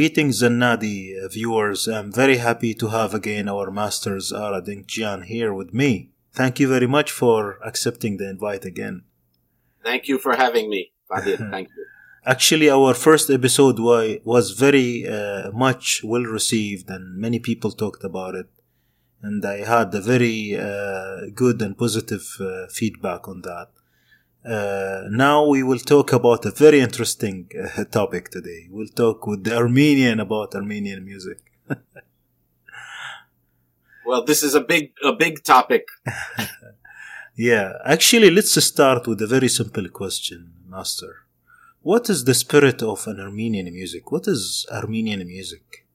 Greetings, Zannadi uh, viewers. I'm very happy to have again our masters Ara Dinkjian here with me. Thank you very much for accepting the invite again. Thank you for having me, Fadil. Thank you. Actually, our first episode was very uh, much well received, and many people talked about it. And I had a very uh, good and positive uh, feedback on that. Uh, now we will talk about a very interesting uh, topic today. We'll talk with the Armenian about Armenian music. well, this is a big a big topic. yeah, actually, let's start with a very simple question, Master. What is the spirit of an Armenian music? What is Armenian music?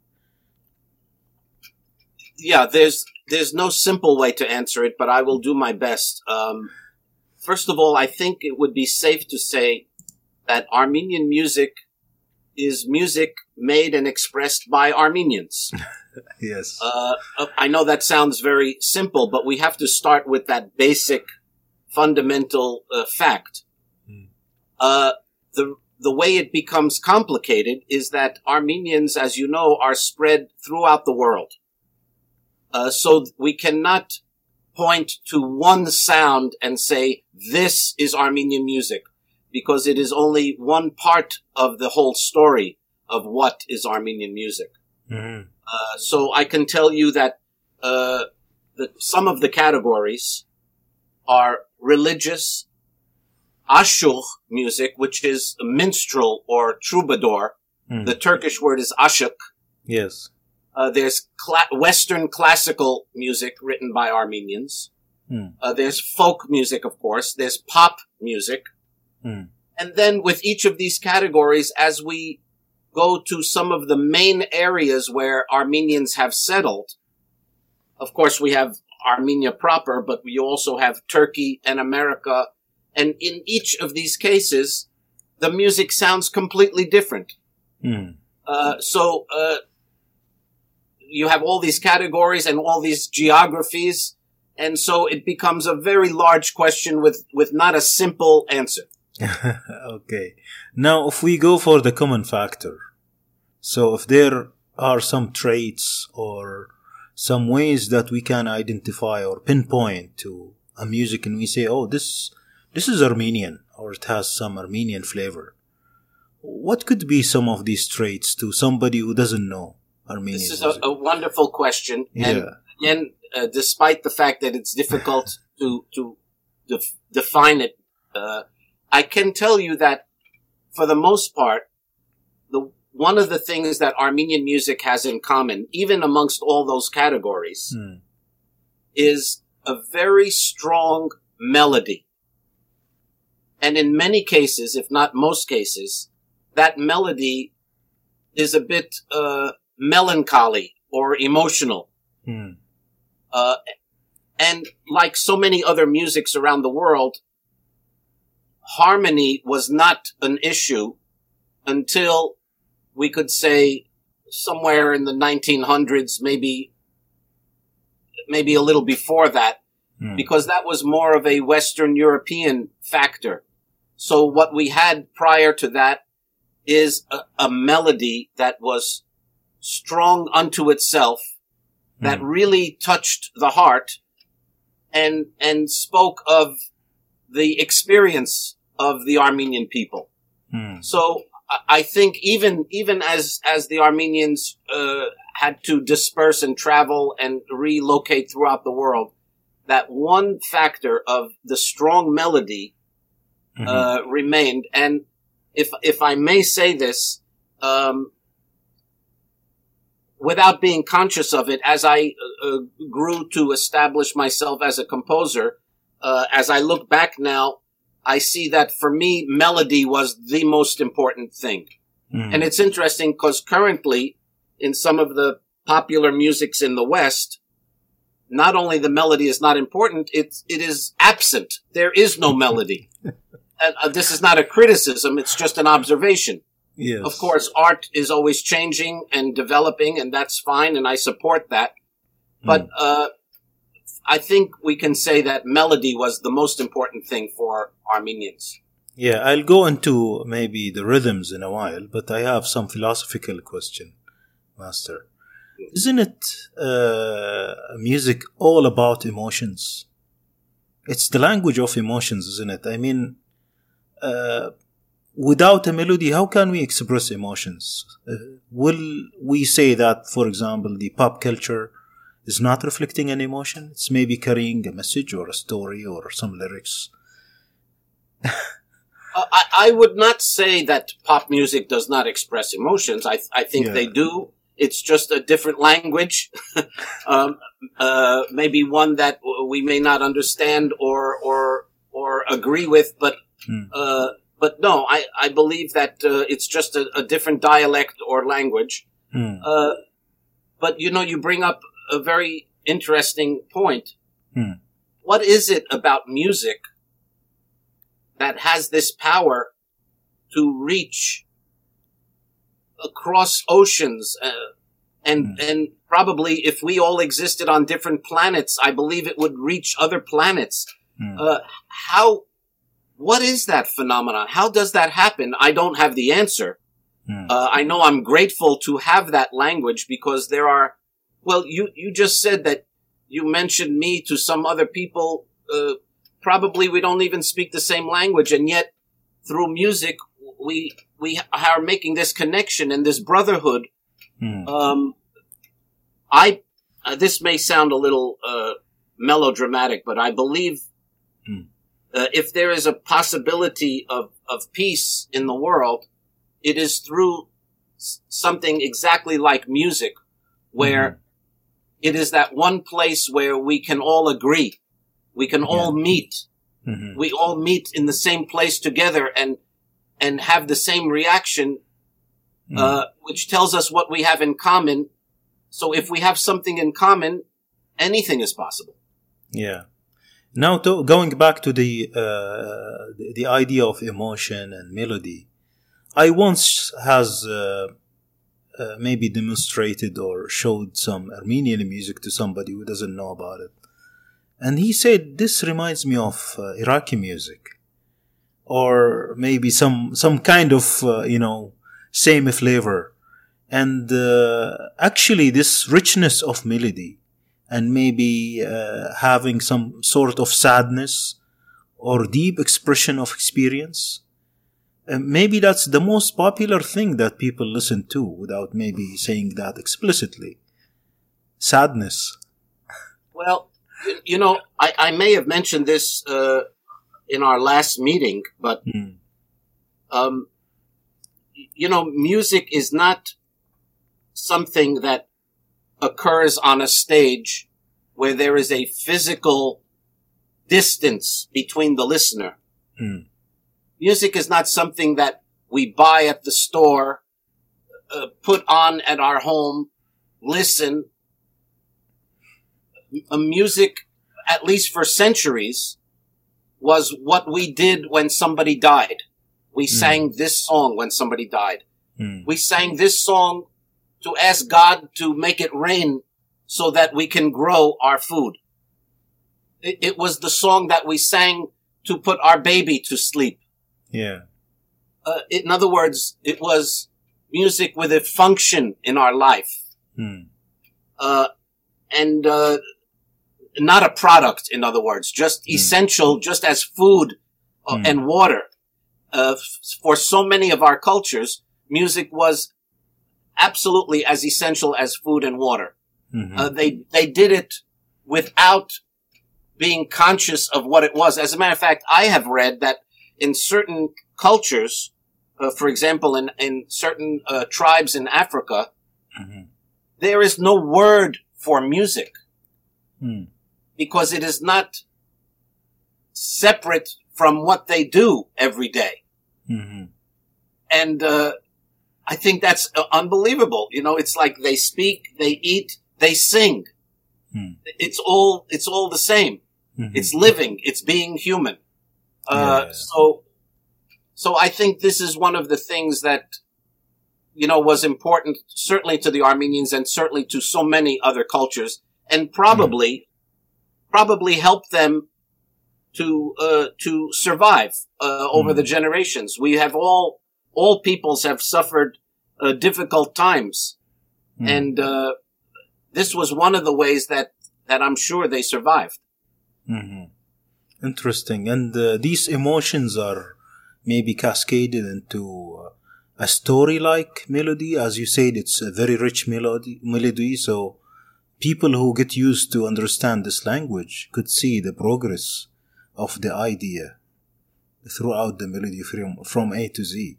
Yeah, there's there's no simple way to answer it, but I will do my best. Um, First of all, I think it would be safe to say that Armenian music is music made and expressed by Armenians. yes. Uh, uh, I know that sounds very simple, but we have to start with that basic, fundamental uh, fact. Hmm. Uh, the the way it becomes complicated is that Armenians, as you know, are spread throughout the world. Uh, so we cannot point to one sound and say, this is Armenian music, because it is only one part of the whole story of what is Armenian music. Mm-hmm. Uh, so I can tell you that uh, the, some of the categories are religious, ashugh music, which is minstrel or troubadour. Mm. The Turkish word is ashuk. Yes. Uh, there's cla- Western classical music written by Armenians. Hmm. Uh, there's folk music, of course. There's pop music. Hmm. And then with each of these categories, as we go to some of the main areas where Armenians have settled, of course, we have Armenia proper, but we also have Turkey and America. And in each of these cases, the music sounds completely different. Hmm. Uh, so, uh, you have all these categories and all these geographies. And so it becomes a very large question with, with not a simple answer. okay. Now, if we go for the common factor, so if there are some traits or some ways that we can identify or pinpoint to a music and we say, oh, this, this is Armenian or it has some Armenian flavor. What could be some of these traits to somebody who doesn't know? Armenian. This is a, a, wonderful question, yeah. and again, uh, despite the fact that it's difficult to to def- define it, uh, I can tell you that for the most part, the one of the things that Armenian music has in common, even amongst all those categories, hmm. is a very strong melody. And in many cases, if not most cases, that melody is a bit uh, melancholy or emotional. Hmm. Uh, and like so many other musics around the world, harmony was not an issue until we could say somewhere in the 1900s, maybe, maybe a little before that, hmm. because that was more of a Western European factor. So what we had prior to that is a, a melody that was strong unto itself that mm. really touched the heart and and spoke of the experience of the Armenian people. Mm. So I think even even as as the Armenians uh, had to disperse and travel and relocate throughout the world, that one factor of the strong melody mm-hmm. uh, remained. And if if I may say this, um, without being conscious of it, as I uh, uh, grew to establish myself as a composer, uh, as I look back now, I see that for me, melody was the most important thing. Mm. And it's interesting because currently, in some of the popular musics in the West, not only the melody is not important, it, it is absent. There is no melody. uh, this is not a criticism, it's just an observation. Yes. Of course, art is always changing and developing, and that's fine, and I support that. But mm. uh, I think we can say that melody was the most important thing for Armenians. Yeah, I'll go into maybe the rhythms in a while, but I have some philosophical question, Master. Isn't it uh, music all about emotions? It's the language of emotions, isn't it? I mean, uh, without a melody, how can we express emotions? Uh, will we say that, for example, the pop culture is not reflecting an emotion? It's maybe carrying a message or a story or some lyrics. I, I, would not say that pop music does not express emotions. I, I think yeah. they do. It's just a different language, um, uh, maybe one that we may not understand or or or agree with. But hmm. uh, but no, I I believe that uh, it's just a, a, different dialect or language. Hmm. Uh, but you know, you bring up a very interesting point. Hmm. What is it about music that has this power to reach across oceans uh, and mm. and probably if we all existed on different planets i believe it would reach other planets mm. uh, how what is that phenomenon how does that happen i don't have the answer mm. uh, i know i'm grateful to have that language because there are well you you just said that you mentioned me to some other people uh, probably we don't even speak the same language, and yet through music we we are making this connection and this brotherhood. Mm. Um, I uh, this may sound a little uh, melodramatic, but I believe mm. Uh, if there is a possibility of of peace in the world, it is through something exactly like music, where mm. it is that one place where we can all agree we can all meet. Mm-hmm. We all meet in the same place together and and have the same reaction, mm. uh, which tells us what we have in common. So if we have something in common, anything is possible. Yeah. Now, to, going back to the, uh, the, idea of emotion and melody, I once has uh, uh, maybe demonstrated or showed some Armenian music to somebody who doesn't know about it. And he said this reminds me of uh, Iraqi music. Or maybe some some kind of uh, you know same flavor. And uh, actually this richness of melody and maybe uh, having some sort of sadness or deep expression of experience. Uh, maybe that's the most popular thing that people listen to without maybe saying that explicitly. Sadness. Well you know, I, I may have mentioned this uh, in our last meeting, but mm. um, you know, music is not something that occurs on a stage where there is a physical distance between the listener. Mm. Music is not something that we buy at the store, uh, put on at our home, listen, a music, at least for centuries, was what we did when somebody died. We mm. sang this song when somebody died. Mm. We sang this song to ask God to make it rain so that we can grow our food. It, it was the song that we sang to put our baby to sleep. Yeah. Uh, in other words, it was music with a function in our life. Mm. Uh, and uh, not a product, in other words, just mm. essential, just as food uh, mm. and water. Uh, f- for so many of our cultures, music was absolutely as essential as food and water. Mm-hmm. Uh, they they did it without being conscious of what it was. As a matter of fact, I have read that in certain cultures, uh, for example, in in certain uh, tribes in Africa, mm-hmm. there is no word for music. Mm because it is not separate from what they do every day. Mm-hmm. And, uh, I think that's uh, unbelievable. You know, it's like they speak, they eat, they sing. Mm. It's all, it's all the same. Mm-hmm. It's living. It's being human. Uh, yeah. so, so I think this is one of the things that, you know, was important certainly to the Armenians and certainly to so many other cultures and probably probably help them to uh, to survive uh, over Mm. the generations. We have all all peoples have suffered uh, difficult times, Mm. and uh, this was one of the ways that that I'm sure they survived. Mhm. Interesting. And uh, these emotions are maybe cascaded into uh, a story-like melody. As you said, it's a very rich melody. Melody. So people who get used to understand this language could see the progress of the idea throughout the melody from from A to Z.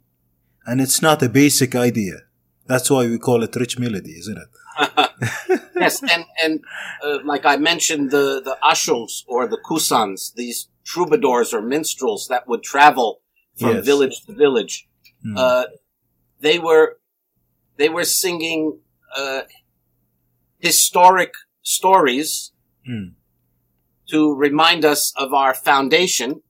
And it's not a basic idea. That's why we call it rich melody, isn't it? yes, and and uh, like I mentioned, the the ashughs or the kusans, these troubadours or minstrels that would travel from Yes. village to village, Mm. uh, they were they were singing uh, historic stories Mm. to remind us of our foundation,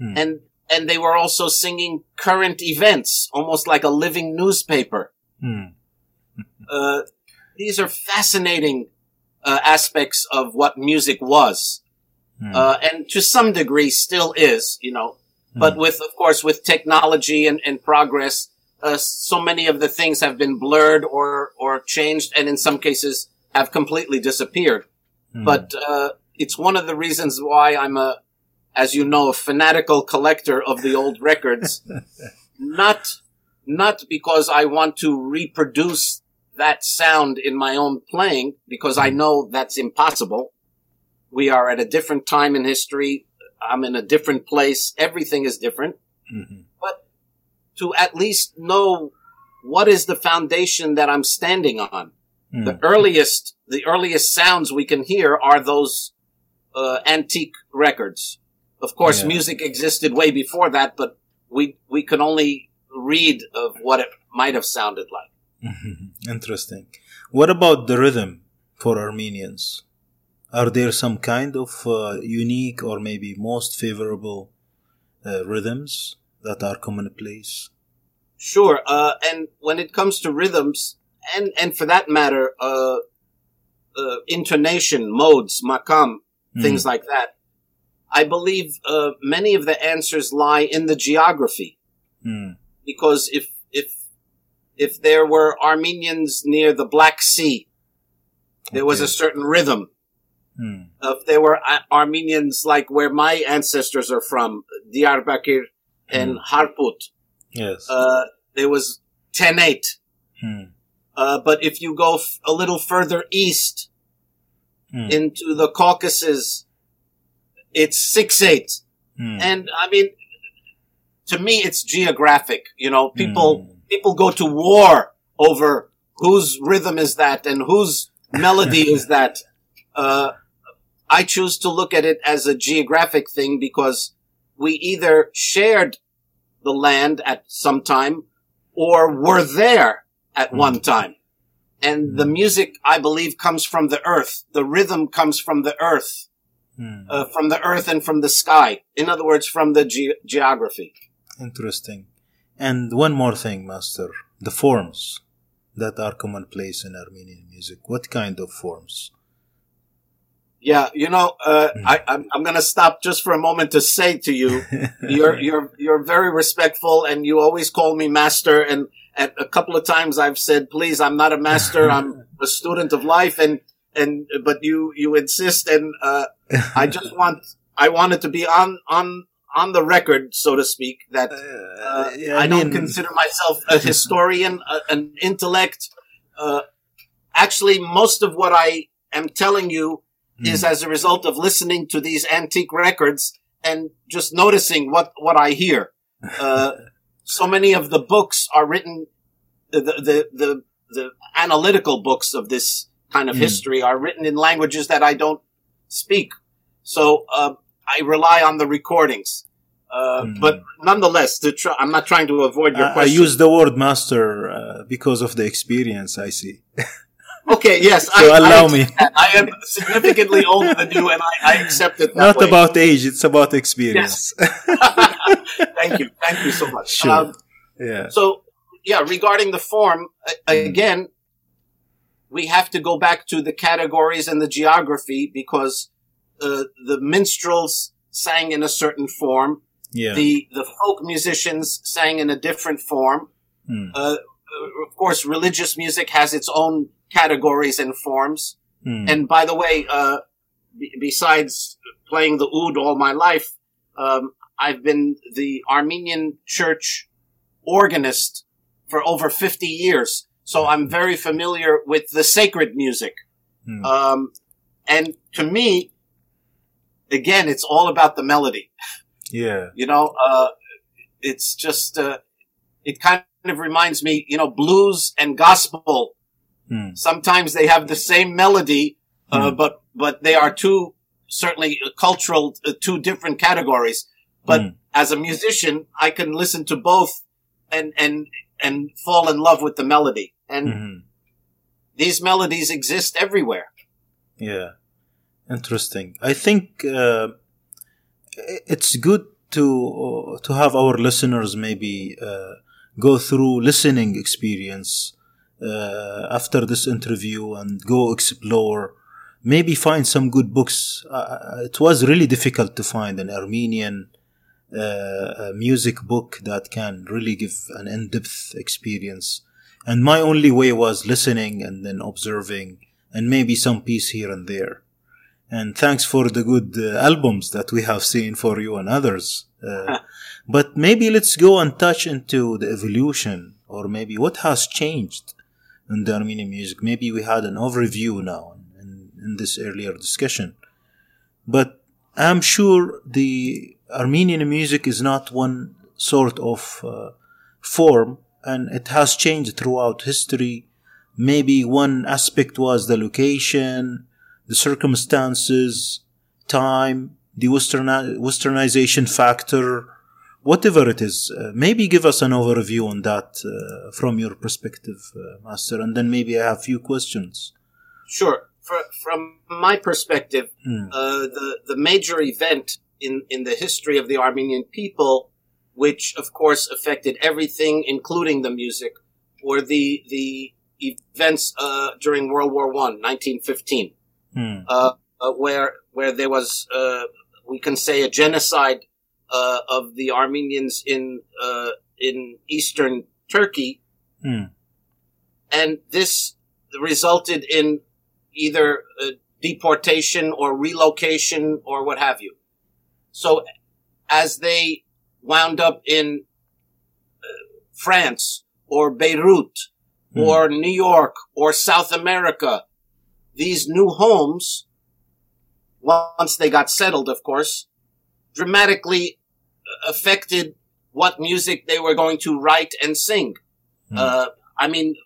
Mm. and and they were also singing current events, almost like a living newspaper. Mm. Uh, these are fascinating uh, aspects of what music was, Mm. uh, and to some degree still is. You know, but with of course with technology and, and progress, uh, so many of the things have been blurred or or changed, and in some cases have completely disappeared. Mm. But uh, it's one of the reasons why I'm a, as you know, a fanatical collector of the old records. not, not because I want to reproduce that sound in my own playing, because I know that's impossible. We are at a different time in history. I'm in a different place. Everything is different. Mhm. To at least know what is the foundation that I'm standing on Mm. the earliest the earliest sounds we can hear are those uh, antique records. Of course, Yeah. music existed way before that, but we we can only read of what it might have sounded like. Mhm. Interesting. What about the rhythm for Armenians? Are there some kind of uh, unique or maybe most favorable uh, rhythms that are commonplace? Sure, uh, and when it comes to rhythms, and and for that matter, uh, uh, intonation, modes, makam, things like that, I believe uh, many of the answers lie in the geography. Mm. because if if if there were Armenians near the Black Sea, there was a certain rhythm. Mm. If there were uh, Armenians like where my ancestors are from, Diyarbakir and Harput, Yes. uh, there was 10-8. Mm. Uh, but if you go f- a little further east Mm. into the Caucasus, it's 6-8. Mm. And I mean, to me, it's geographic. You know, people Mm. people go to war over whose rhythm is that and whose melody is that. Uh, I choose to look at it as a geographic thing because we either shared the land at some time or were there at one time. And the music, I believe, comes from the earth. The rhythm comes from the earth, Mm. uh, from the earth and from the sky. In other words, from the ge- geography. Interesting. And one more thing, Master. The forms that are commonplace in Armenian music. What kind of forms? Yeah, you know, uh, Mm. I, I'm, I'm going to stop just for a moment to say to you, you're you're you're very respectful, and you always call me master. And at a couple of times, I've said, "Please, I'm not a master. I'm a student of life." And and but you you insist, and uh, I just want I want it to be on on on the record, so to speak, that uh, yeah, I, don't consider myself a historian, a, an intellect. Uh, actually, most of what I am telling you is Mm. as a result of listening to these antique records and just noticing what, what I hear. Uh, so many of the books are written, the, the, the, the analytical books of this kind of Mm. history are written in languages that I don't speak. So, uh, I rely on the recordings. Uh, Mm. but nonetheless, to try, I'm not trying to avoid your I, I use the word master uh, because of the experience I see. okay, yes. So I, allow I, me. I am significantly older than you, and I, I accept it Not way. about age, it's about experience. Thank you. Thank you so much. Sure. Um, yeah. so, yeah, regarding the form, a- again, we have to go back to the categories and the geography because uh, the minstrels sang in a certain form. Yeah. The the folk musicians sang in a different form. Mm. Uh, of course, religious music has its own categories and forms. Mm. And by the way, uh, b- besides playing the oud all my life, um, I've been the Armenian church organist for over 50 years. So I'm very familiar with the sacred music. Mm. Um, and to me, again, it's all about the melody. yeah. You know, uh, it's just, uh, it kind of reminds me, you know, blues and gospel. Mm. Sometimes they have the same melody, uh, Mm. but, but they are two, certainly uh, cultural, uh, two different categories. But Mm. as a musician, I can listen to both and, and, and fall in love with the melody. And Mhm. these melodies exist everywhere. Yeah, interesting. I think uh, it's good to uh, to have our listeners maybe uh, go through listening experience uh, after this interview and go explore. Maybe find some good books. Uh, it was really difficult to find an Armenian uh, music book that can really give an in-depth experience. And my only way was listening and then observing and maybe some piece here and there. And thanks for the good uh, albums that we have seen for you and others. Uh, but maybe let's go and touch into the evolution or maybe what has changed in the Armenian music. Maybe we had an overview now in, in this earlier discussion. But I'm sure the Armenian music is not one sort of uh, form and it has changed throughout history. Maybe one aspect was the location, the circumstances, time, the westerni- westernization factor, whatever it is. Uh, maybe give us an overview on that uh, from your perspective, uh, Master, and then maybe I have a few questions. Sure. For, from my perspective, uh, the the major event in in the history of the Armenian people, which of course affected everything, including the music, were the the events uh, during World War One, 1915, Hmm. uh, uh, where where there was uh, we can say a genocide uh, of the Armenians in uh, in eastern Turkey, Hmm. and this resulted in either deportation or relocation or what have you. So, as they wound up in uh, France or Beirut Hmm. or New York or South America, these new homes, once they got settled, of course, dramatically affected what music they were going to write and sing. Hmm. Uh, I mean,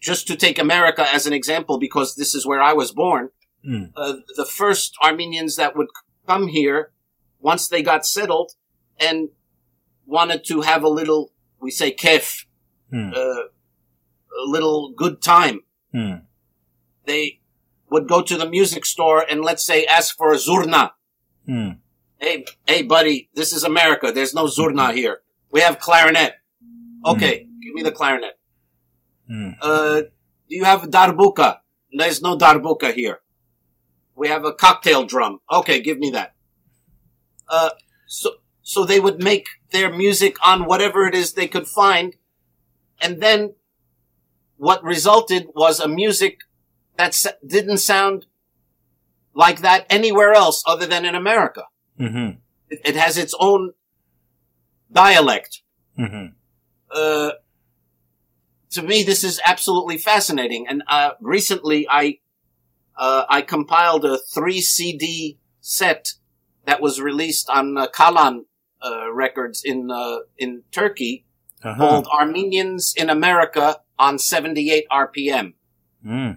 just to take America as an example, because this is where I was born, Hmm. uh, the first Armenians that would come here, once they got settled and wanted to have a little, we say kef, Hmm. uh, a little good time, Hmm. they would go to the music store and let's say ask for a zurna. Hmm. Hey, hey, buddy, this is America. There's no zurna here. We have clarinet. Okay, give me the clarinet. Hmm. Uh, do you have darbuka? There's no darbuka here. We have a cocktail drum. Okay, give me that. Uh, so, so they would make their music on whatever it is they could find. And then what resulted was a music that didn't sound like that anywhere else other than in America. Mhm. It, it has its own dialect. Mhm. Uh, to me, this is absolutely fascinating. And uh, recently, I uh, I compiled a three CD set that was released on uh, Kalan uh, Records in uh, in Turkey Uh-huh. called Armenians in America on 78 RPM. Hmm.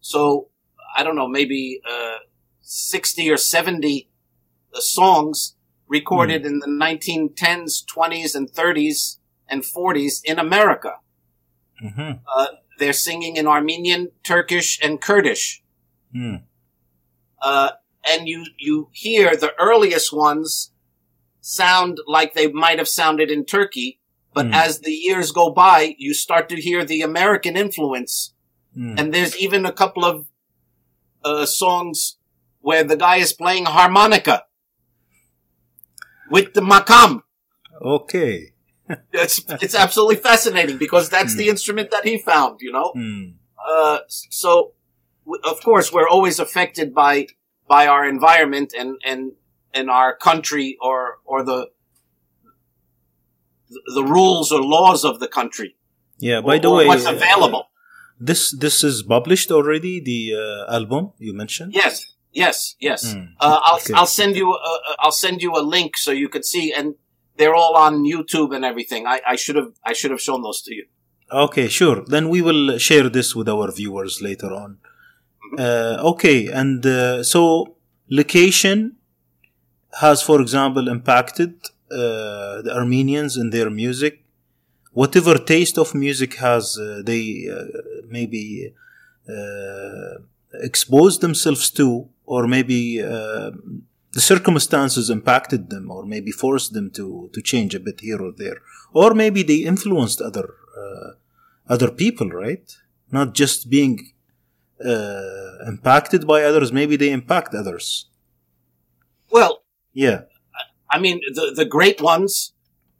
So I don't know, maybe uh, 60 or 70 uh, songs recorded in the 1910s, 20s, and 30s and 40s in America. Mhm. They're singing in Armenian, Turkish, and Kurdish. Uh, and you, you hear the earliest ones sound like they might have sounded in Turkey, but Hmm. as the years go by, you start to hear the American influence. Hmm. And there's even a couple of uh, songs where the guy is playing harmonica. with the makam. Okay. It's it's absolutely fascinating because that's the instrument that he found. You know. Hmm. Uh, so, w- of course, we're always affected by by our environment and and and our country or or the the rules or laws of the country. Yeah. By or, the way, what's available. this this is published already. The uh, album you mentioned. Yes, yes, yes. Hmm. Uh, I'll Okay. I'll send you a, I'll send you a link so you could see, and they're all on YouTube and everything. I, I should have I should have shown those to you. Okay, sure. Then we will share this with our viewers later on. Uh, okay, and uh, so location has, for example, impacted uh, the Armenians in their music. Whatever taste of music has, uh, they uh, maybe uh, exposed themselves to, or maybe uh, the circumstances impacted them, or maybe forced them to to change a bit here or there, or maybe they influenced other uh, other people, right? Not just being impacted by others, maybe they impact others. Well, Yeah, I mean, the, the great ones,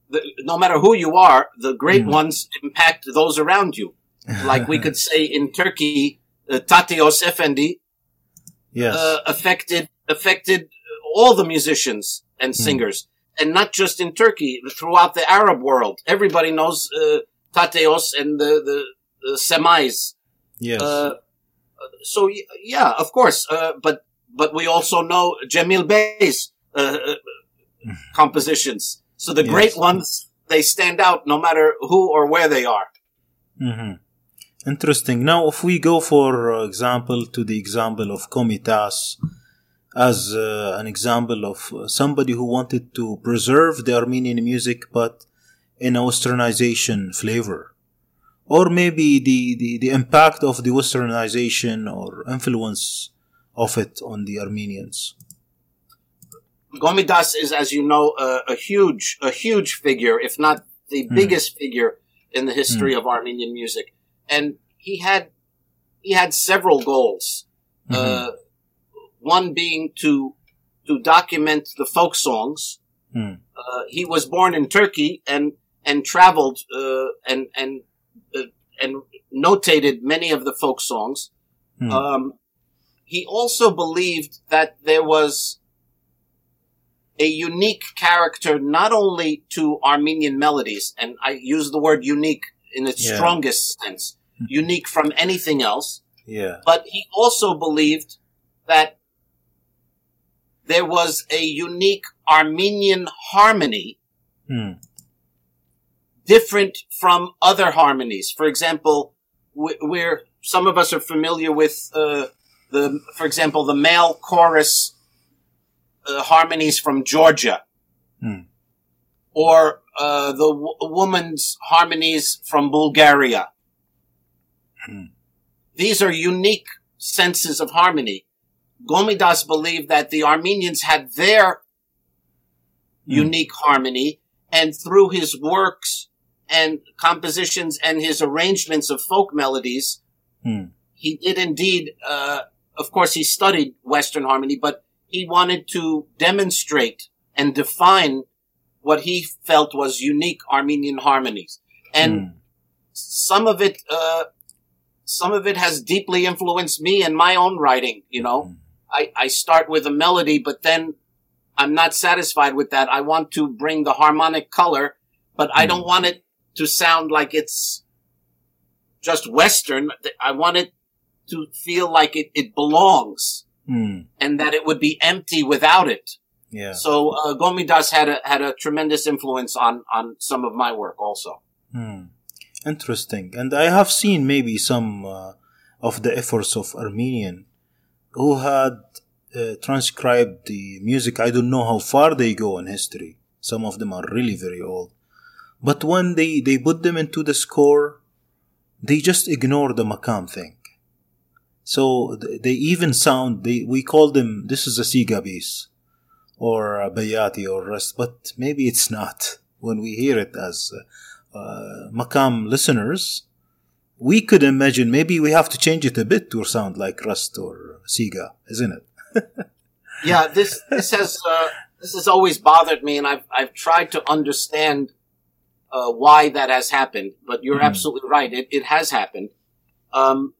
the, no matter who you are, the great Mm. ones impact those around you. Like we could say in Turkey, uh, Tatyos Efendi yes, uh, affected affected all the musicians and Hmm. singers, and not just in Turkey, throughout the Arab world. Everybody knows uh, Tateos and the the, the Semais. yes, Uh, so yeah, of course, uh, but but we also know Cemil Bey's uh, uh, compositions. So the Yes. great ones they stand out no matter who or where they are. hmm Interesting. Now, if we go, for example, to the example of Komitas as uh, an example of uh, somebody who wanted to preserve the Armenian music but in a westernization flavor, or maybe the, the, the impact of the westernization or influence of it on the Armenians. Gomidas is, as you know, a, a huge, a huge figure, if not the Hmm. biggest figure in the history of Armenian music. And he had, he had several goals. Uh, one being to, to document the folk songs. Hmm. Uh, he was born in Turkey and, and traveled, uh, and, and, uh, and notated many of the folk songs. Hmm. Um, he also believed that there was a unique character not only to Armenian melodies, and I use the word unique in its Yeah. strongest sense, unique from anything else, yeah. but he also believed that there was a unique Armenian harmony Hmm. different from other harmonies. For example, we're some of us are familiar with uh, the, for example, the male chorus uh, harmonies from Georgia, Hmm. or uh, the w- woman's harmonies from Bulgaria. Hmm. These are unique senses of harmony. Gomidas believed that the Armenians had their Hmm. unique harmony, and through his works and compositions and his arrangements of folk melodies, Hmm. he did indeed, uh, of course, he studied Western harmony, but he wanted to demonstrate and define what he felt was unique Armenian harmonies. And Hmm. some of it, uh, some of it has deeply influenced me in my own writing, you know. Mm. I, I start with a melody, but then I'm not satisfied with that. I want to bring the harmonic color, but I Mm. don't want it to sound like it's just Western. I want it to feel like it, it belongs Hmm. and that it would be empty without it. Yeah. So, uh, Gomidas had a, had a tremendous influence on, on some of my work also. Hmm. Interesting. And I have seen maybe some uh, of the efforts of Armenian who had uh, transcribed the music. I don't know how far they go in history. Some of them are really very old. But when they, they put them into the score, they just ignore the makam thing. So they even sound, they, we call them, this is a Siga piece or a Bayati or Rast, but maybe it's not. When we hear it as uh, uh, Makam listeners, we could imagine maybe we have to change it a bit to sound like Rast or Siga, isn't it? Yeah, this, this has, uh, this has always bothered me, and I've I've tried to understand uh, why that has happened. But you're mm. absolutely right; it it has happened. Um,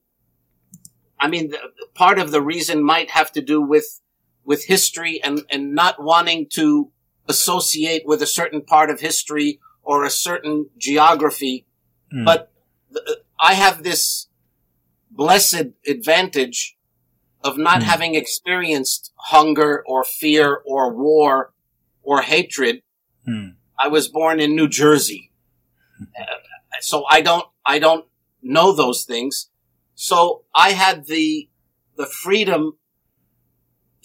I mean, the, part of the reason might have to do with with history and and not wanting to associate with a certain part of history or a certain geography. Mm. But th- I have this blessed advantage of not mm. having experienced hunger or fear or war or hatred. Mm. I was born in New Jersey. Uh, so I don't, I don't know those things. So I had the, the freedom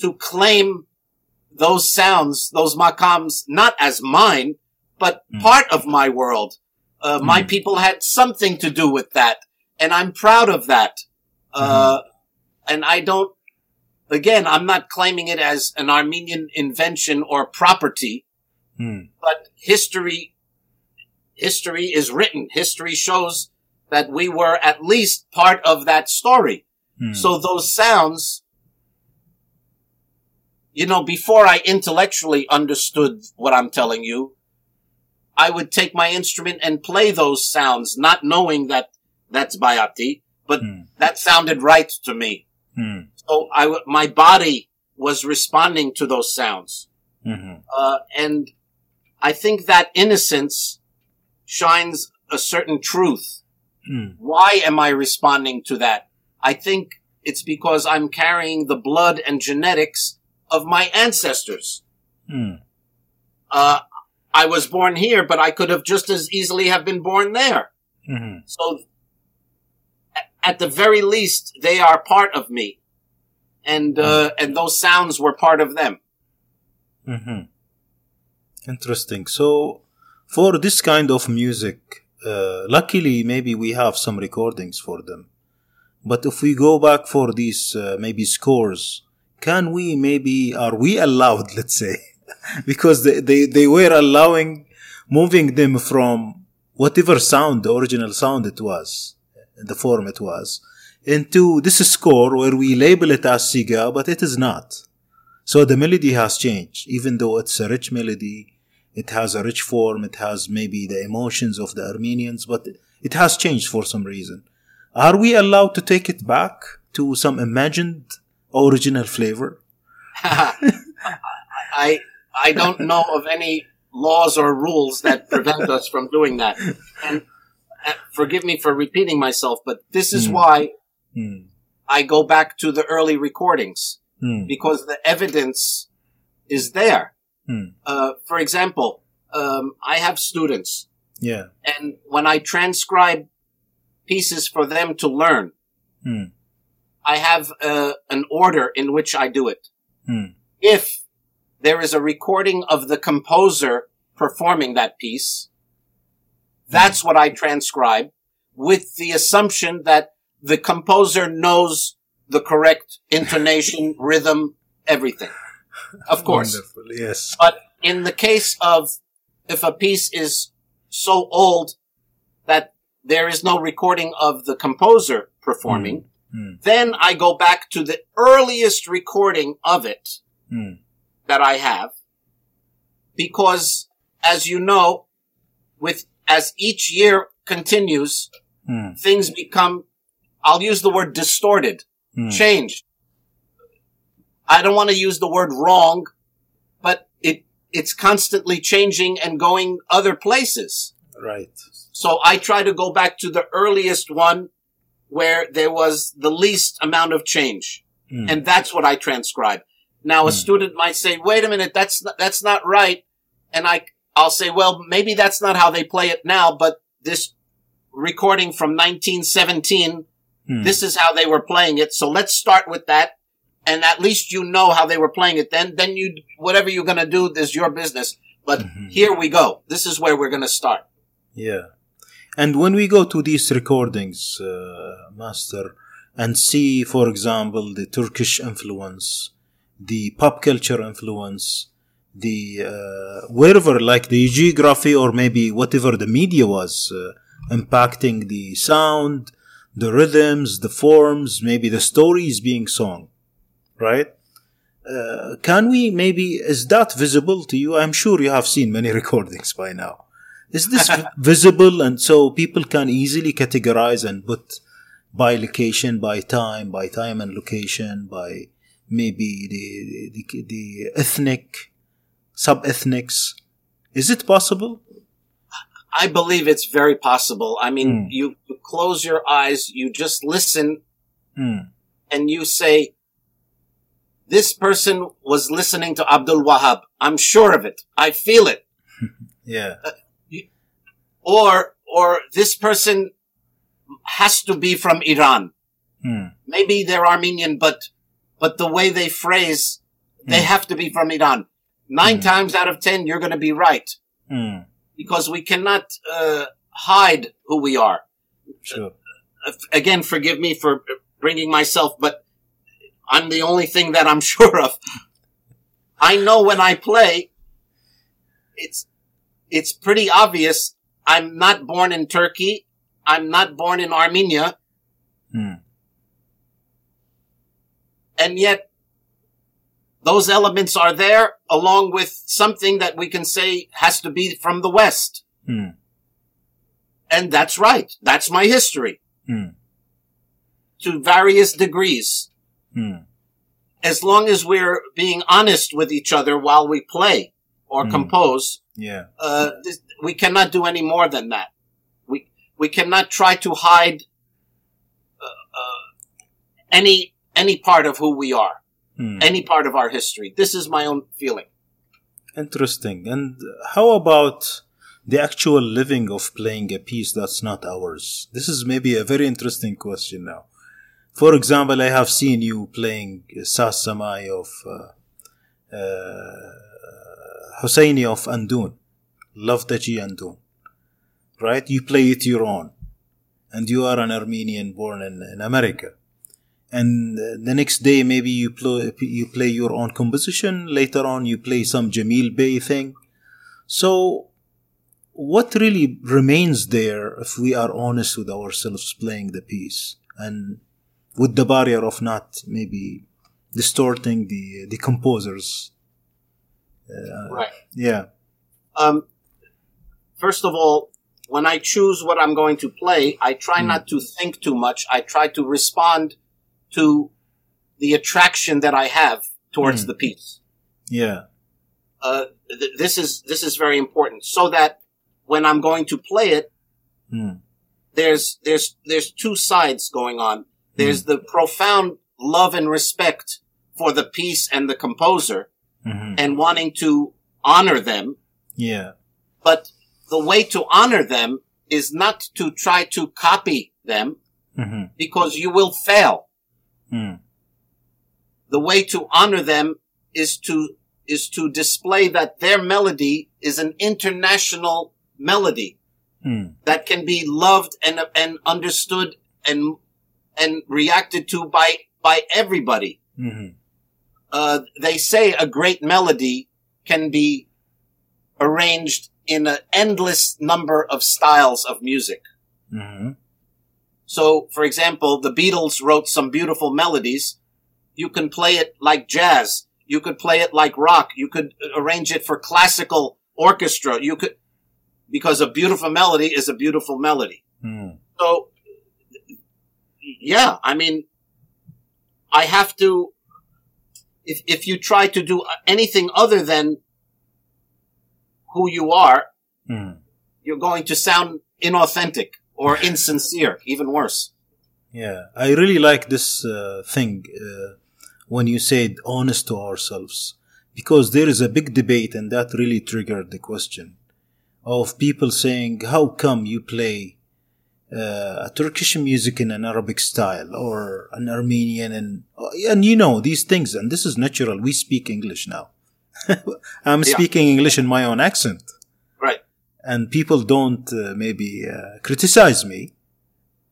to claim those sounds, those makams, not as mine, but mm. part of my world. Uh, my hmm. people had something to do with that, and I'm proud of that. Uh, mm-hmm. and I don't, again, I'm not claiming it as an Armenian invention or property, mm. but history, history is written. History shows that we were at least part of that story. Mm. So those sounds, you know, before I intellectually understood what I'm telling you, I would take my instrument and play those sounds, not knowing that that's Bayati but mm. that sounded right to me. Mm. So I, my body was responding to those sounds. Mm-hmm. Uh, and I think that innocence shines a certain truth. Mm. Why am I responding to that? I think it's because I'm carrying the blood and genetics of my ancestors. Mm. Uh, I was born here, but I could have just as easily have been born there. Mm-hmm. So at the very least, they are part of me. And, uh, and those sounds were part of them. Mm-hmm. Interesting. So, for this kind of music, uh, luckily, maybe we have some recordings for them. But if we go back for these, uh, maybe scores, can we maybe, are we allowed, let's say, because they, they, they were allowing moving them from whatever sound, the original sound it was, the form it was, into this score where we label it as Siga, but it is not. So the melody has changed, even though it's a rich melody, it has a rich form, it has maybe the emotions of the Armenians, but it has changed for some reason. Are we allowed to take it back to some imagined original flavor? I I don't know of any laws or rules that prevent us from doing that. And forgive me for repeating myself, but this is mm. why mm. I go back to the early recordings mm. because the evidence is there. Hmm. Uh, for example, um, I have students. Yeah. And when I transcribe pieces for them to learn, hmm. I have uh, an order in which I do it. Hmm. If there is a recording of the composer performing that piece, that's what I transcribe with the assumption that the composer knows the correct intonation, rhythm, everything. Of course. Wonderful, yes. But in the case of if a piece is so old that there is no recording of the composer performing, mm. Mm. then I go back to the earliest recording of it mm. that I have. Because as you know, with as each year continues, hmm. things become, I'll use the word distorted, hmm. changed. I don't want to use the word wrong, but it, it's constantly changing and going other places. Right. So I try to go back to the earliest one where there was the least amount of change. Hmm. And that's what I transcribe. Now a hmm. student might say, wait a minute, that's not, that's not right. And I, I'll say, well, maybe that's not how they play it now, but this recording from 1917, hmm. this is how they were playing it. So let's start with that. And at least you know how they were playing it. Then, then you, whatever you're going to do is your business. But mm-hmm. here we go. This is where we're going to start. Yeah. And when we go to these recordings, uh, Master, and see, for example, the Turkish influence, the pop culture influence, the uh, wherever like the geography or maybe whatever the media was uh, impacting the sound the rhythms the forms maybe the stories being sung right uh, can we maybe is that visible to you? I'm sure you have seen many recordings by now. Is this visible and so people can easily categorize and put by location, by time, by time and location, by maybe the the, the ethnic, sub ethnics? Is it possible? I believe it's very possible. I mean, mm. you, you, close your eyes, you just listen, mm. and you say, this person was listening to Abdul Wahab. I'm sure of it. I feel it. yeah. Uh, or, or this person has to be from Iran. Hmm. Maybe they're Armenian, but, but the way they phrase, they hmm. have to be from Iran. Nine hmm. times out of ten, you're going to be right. Because we cannot, uh, hide who we are. Sure. Uh, again, forgive me for bringing myself, but I'm the only thing that I'm sure of. I know when I play, it's, it's pretty obvious. I'm not born in Turkey. I'm not born in Armenia. Hmm. And yet, those elements are there along with something that we can say has to be from the West. Hmm. And that's right. That's my history. Hmm. To various degrees. Hmm. As long as we're being honest with each other while we play or Hmm. compose, Yeah. uh, this, we cannot do any more than that. We we cannot try to hide uh, uh, any any part of who we are, Hmm. any part of our history. This is my own feeling. Interesting. And how about the actual living of playing a piece that's not ours? This is maybe a very interesting question now. For example, I have seen you playing Saz Semai of uh, uh, Husseini of Andon, Lavtacı Andon, right? You play it your own, and you are an Armenian born in, in America. And the next day, maybe you play you play your own composition. Later on, you play some Cemil Bey thing. So, what really remains there if we are honest with ourselves playing the piece and with the barrier of not maybe distorting the the composers? Uh, Right. Yeah. Um, first of all, when I choose what I'm going to play, I try Hmm. not to think too much. I try to respond to the attraction that I have towards Hmm. the piece. Yeah. Uh, th- this is this is very important, so that when I'm going to play it, Mm. there's there's there's two sides going on. There's the profound love and respect for the piece and the composer, hmm and wanting to honor them. Yeah. But the way to honor them is not to try to copy them hmm because you will fail. Mm. The way to honor them is to is to display that their melody is an international melody Mm. that can be loved and and understood and and reacted to by by everybody. hmm Uh, they say a great melody can be arranged in an endless number of styles of music. hmm So, for example, the Beatles wrote some beautiful melodies. You can play it like jazz. You could play it like rock. You could arrange it for classical orchestra. You could, because a beautiful melody is a beautiful melody. Mm. So, yeah, I mean, I have to, if, if you try to do anything other than who you are, Mm. you're going to sound inauthentic or insincere, even worse. Yeah, I really like this uh, thing uh, when you said honest to ourselves, because there is a big debate, and that really triggered the question of people saying, "How come you play uh, a Turkish music in an Arabic style or an Armenian?" and and you know these things, and this is natural. We speak English now. I'm Yeah. speaking English in my own accent, Right. and people don't uh, maybe uh, criticize me.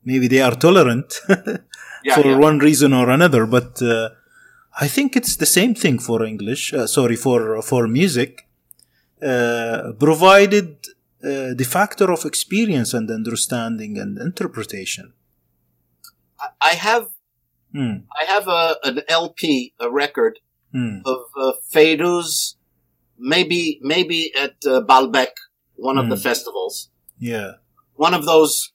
Maybe they are tolerant. Yeah, for yeah. one reason or another. But uh, I think it's the same thing for English. Uh, sorry for for music, uh, provided uh, the factor of experience and understanding and interpretation. I- have Hmm. I have a an LP, a record Hmm. of uh, Fairuz, maybe maybe at uh, Baalbek, one of the Mm. festivals. Yeah. One of those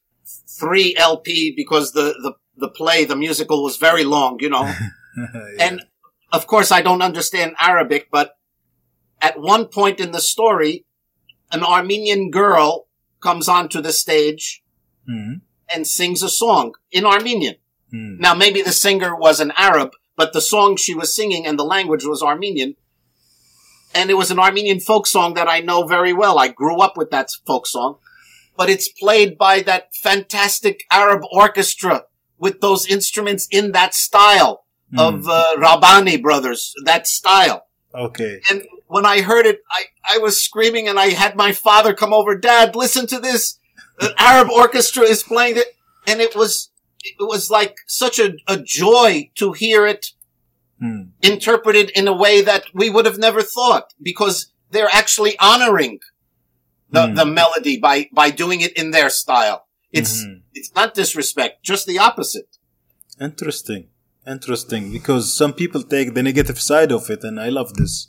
three LP because the, the, the play, the musical was very long, you know. Yeah. And of course, I don't understand Arabic, but at one point in the story, an Armenian girl comes onto the stage Hmm. and sings a song in Armenian. Hmm. Now, maybe the singer was an Arab, but the song she was singing and the language was Armenian. And it was an Armenian folk song that I know very well. I grew up with that folk song, but it's played by that fantastic Arab orchestra with those instruments in that style of uh, Rahbani brothers, that style. Okay. And when I heard it, I, I was screaming and I had my father come over. Dad, listen to this. The Arab orchestra is playing it. And it was, it was like such a, a joy to hear it Hmm. interpreted in a way that we would have never thought because they're actually honoring the, Hmm. the melody by, by doing it in their style. It's, Mhm. it's not disrespect, just the opposite. Interesting. Interesting. Because some people take the negative side of it, and I love this.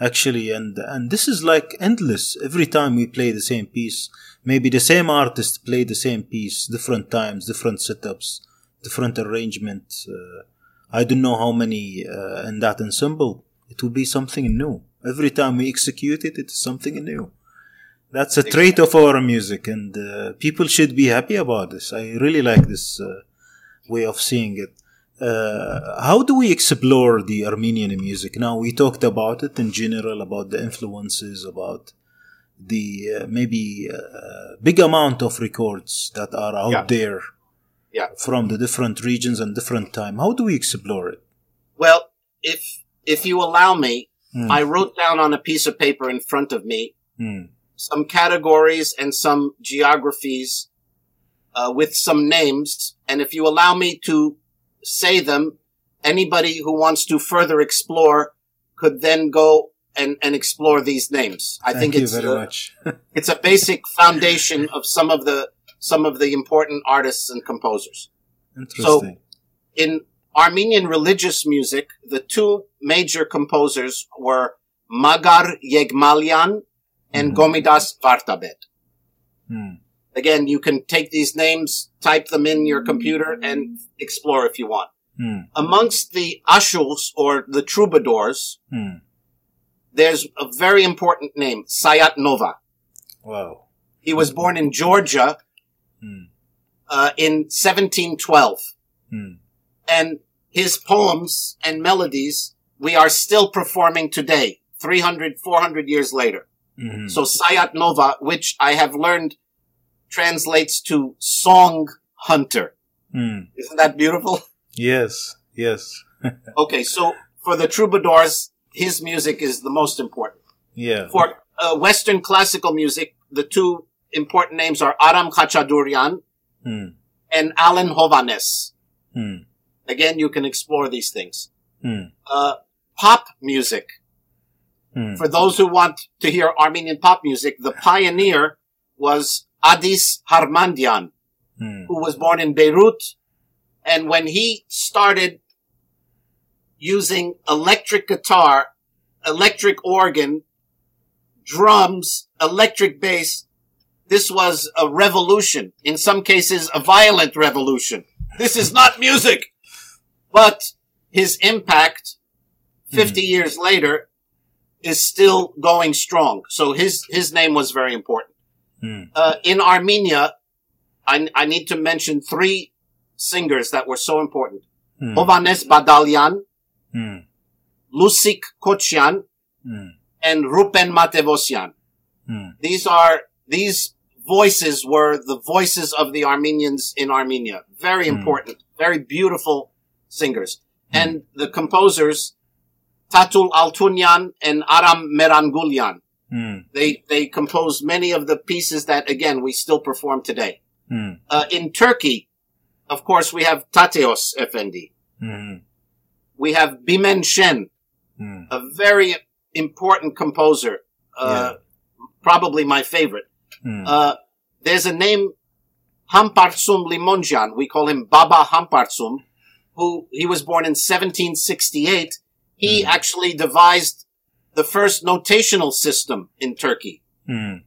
Actually, and and this is like endless. Every time we play the same piece, maybe the same artist play the same piece, different times, different setups, different arrangement. Uh, I don't know how many uh, in that ensemble. It will be something new. Every time we execute it, it's something new. That's a trait of our music, and uh, people should be happy about this. I really like this uh, way of seeing it. Uh, how do we explore the Armenian music? Now we talked about it in general, about the influences, about the uh, maybe uh, big amount of records that are out Yeah. there Yeah. from the different regions and different time. How do we explore it? Well, if, if you allow me, Hmm. I wrote down on a piece of paper in front of me Hmm. some categories and some geographies uh, with some names. And if you allow me to say them, anybody who wants to further explore could then go and, and explore these names. I Thank think you it's very uh, much. it's a basic foundation of some of the some of the important artists and composers. Interesting. In Armenian religious music, the two major composers were Magar Yegmalian and Mhm. Gomidas Vartabed. Hmm. Again, you can take these names, type them in your computer, and explore if you want. Hmm. Amongst the ashughs or the troubadours, Hmm. there's a very important name, Sayat Nova. Wow. He was born in Georgia Hmm. uh, in 1712, Hmm. and his poems and melodies we are still performing today, 300, 400 years later. Mhm. So Sayat Nova, which I have learned translates to song hunter. Hmm. Isn't that beautiful? Yes. Yes. Okay, so for the troubadours, his music is the most important. Yeah. For uh, Western classical music, the two important names are Aram Khachadurian Hmm. and Alan Hovhaness. Hmm. Again, you can explore these things. Hmm. Uh, pop music. Hmm. For those who want to hear Armenian pop music, the pioneer was Adis Harmandian, Hmm. who was born in Beirut. And when he started using electric guitar, electric organ, drums, electric bass, this was a revolution. In some cases, a violent revolution. This is not music. But his impact 50 years later is still going strong. So his, his name was very important. Hmm. Uh, in Armenia, I, I need to mention three singers that were so important. Hovhannes Badalyan, Hmm. Lusik Kochian, Hmm. and Rupen Matevosyan. Hmm. These are, these voices were the voices of the Armenians in Armenia. Very Hmm. important, very beautiful singers. And the composers, Tatul Altunyan and Aram Merangulyan. Hmm. They, they composed many of the pieces that, again, we still perform today. Hmm. Uh, in Turkey, of course, we have Tatyos Efendi. Hmm. We have Bimen Shen, Hmm. a very important composer. Uh, probably my favorite. Hmm. Uh, there's a name, Hampartsum Limonjan. We call him Baba Hampartsum, who he was born in 1768 He actually devised the first notational system in Turkey. Mm.